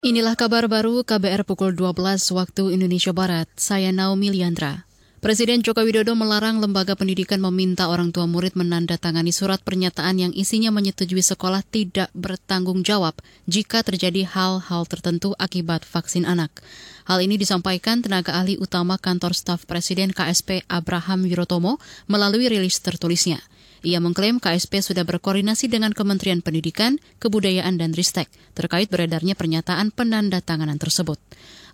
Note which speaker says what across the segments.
Speaker 1: Inilah kabar baru KBR pukul 12 waktu Indonesia Barat. Saya Naomi Liandra. Presiden Joko Widodo melarang lembaga pendidikan meminta orang tua murid menandatangani surat pernyataan yang isinya menyetujui sekolah tidak bertanggung jawab jika terjadi hal-hal tertentu akibat vaksin anak. Hal ini disampaikan tenaga ahli utama kantor staf Presiden KSP Abraham Wirotomo melalui rilis tertulisnya. Ia mengklaim KSP sudah berkoordinasi dengan Kementerian Pendidikan, Kebudayaan dan Ristek terkait beredarnya pernyataan penandatanganan tersebut.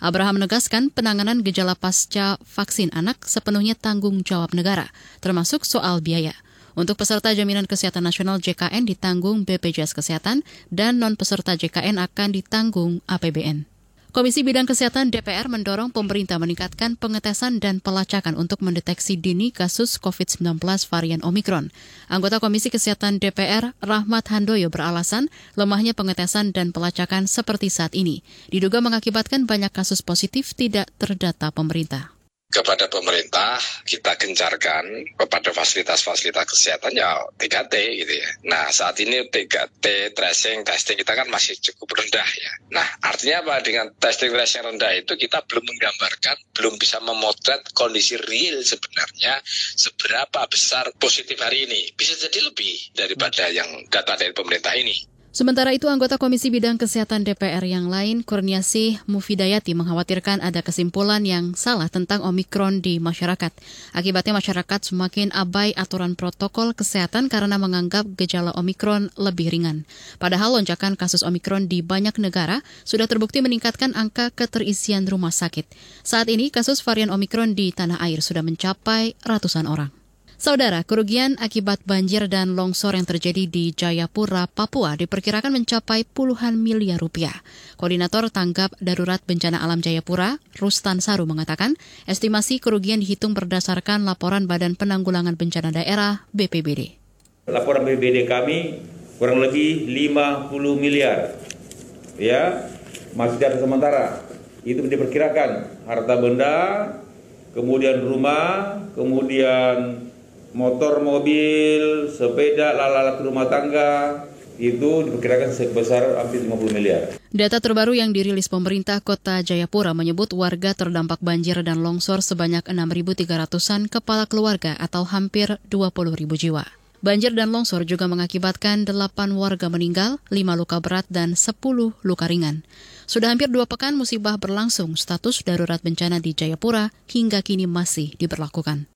Speaker 1: Abraham menegaskan penanganan gejala pasca vaksin anak sepenuhnya tanggung jawab negara, termasuk soal biaya. Untuk peserta Jaminan Kesehatan Nasional JKN ditanggung BPJS Kesehatan dan non-peserta JKN akan ditanggung APBN. Komisi Bidang Kesehatan DPR mendorong pemerintah meningkatkan pengetesan dan pelacakan untuk mendeteksi dini kasus COVID-19 varian Omikron. Anggota Komisi Kesehatan DPR, Rahmat Handoyo beralasan lemahnya pengetesan dan pelacakan seperti saat ini diduga mengakibatkan banyak kasus positif tidak terdata pemerintah
Speaker 2: kepada pemerintah kita gencarkan kepada fasilitas-fasilitas kesehatan ya 3T gitu ya. Nah saat ini 3T tracing testing kita kan masih cukup rendah ya. Nah artinya apa dengan testing tracing rendah itu kita belum menggambarkan, belum bisa memotret kondisi real sebenarnya seberapa besar positif hari ini. Bisa jadi lebih daripada yang data dari pemerintah ini.
Speaker 1: Sementara itu, anggota Komisi Bidang Kesehatan DPR yang lain, Kurniasi Mufidayati, mengkhawatirkan ada kesimpulan yang salah tentang Omikron di masyarakat. Akibatnya masyarakat semakin abai aturan protokol kesehatan karena menganggap gejala Omikron lebih ringan. Padahal lonjakan kasus Omikron di banyak negara sudah terbukti meningkatkan angka keterisian rumah sakit. Saat ini, kasus varian Omikron di tanah air sudah mencapai ratusan orang. Saudara, kerugian akibat banjir dan longsor yang terjadi di Jayapura, Papua diperkirakan mencapai puluhan miliar rupiah. Koordinator Tanggap Darurat Bencana Alam Jayapura, Rustan Saru mengatakan, estimasi kerugian dihitung berdasarkan laporan Badan Penanggulangan Bencana Daerah BPBD.
Speaker 3: Laporan BPBD kami kurang lebih 50 miliar. Ya, masih data sementara. Itu diperkirakan harta benda, kemudian rumah, kemudian motor, mobil, sepeda, lalat rumah tangga, itu diperkirakan sebesar hampir 50 miliar.
Speaker 1: Data terbaru yang dirilis pemerintah kota Jayapura menyebut warga terdampak banjir dan longsor sebanyak 6.300-an kepala keluarga atau hampir 20.000 jiwa. Banjir dan longsor juga mengakibatkan 8 warga meninggal, 5 luka berat, dan 10 luka ringan. Sudah hampir dua pekan musibah berlangsung, status darurat bencana di Jayapura hingga kini masih diberlakukan.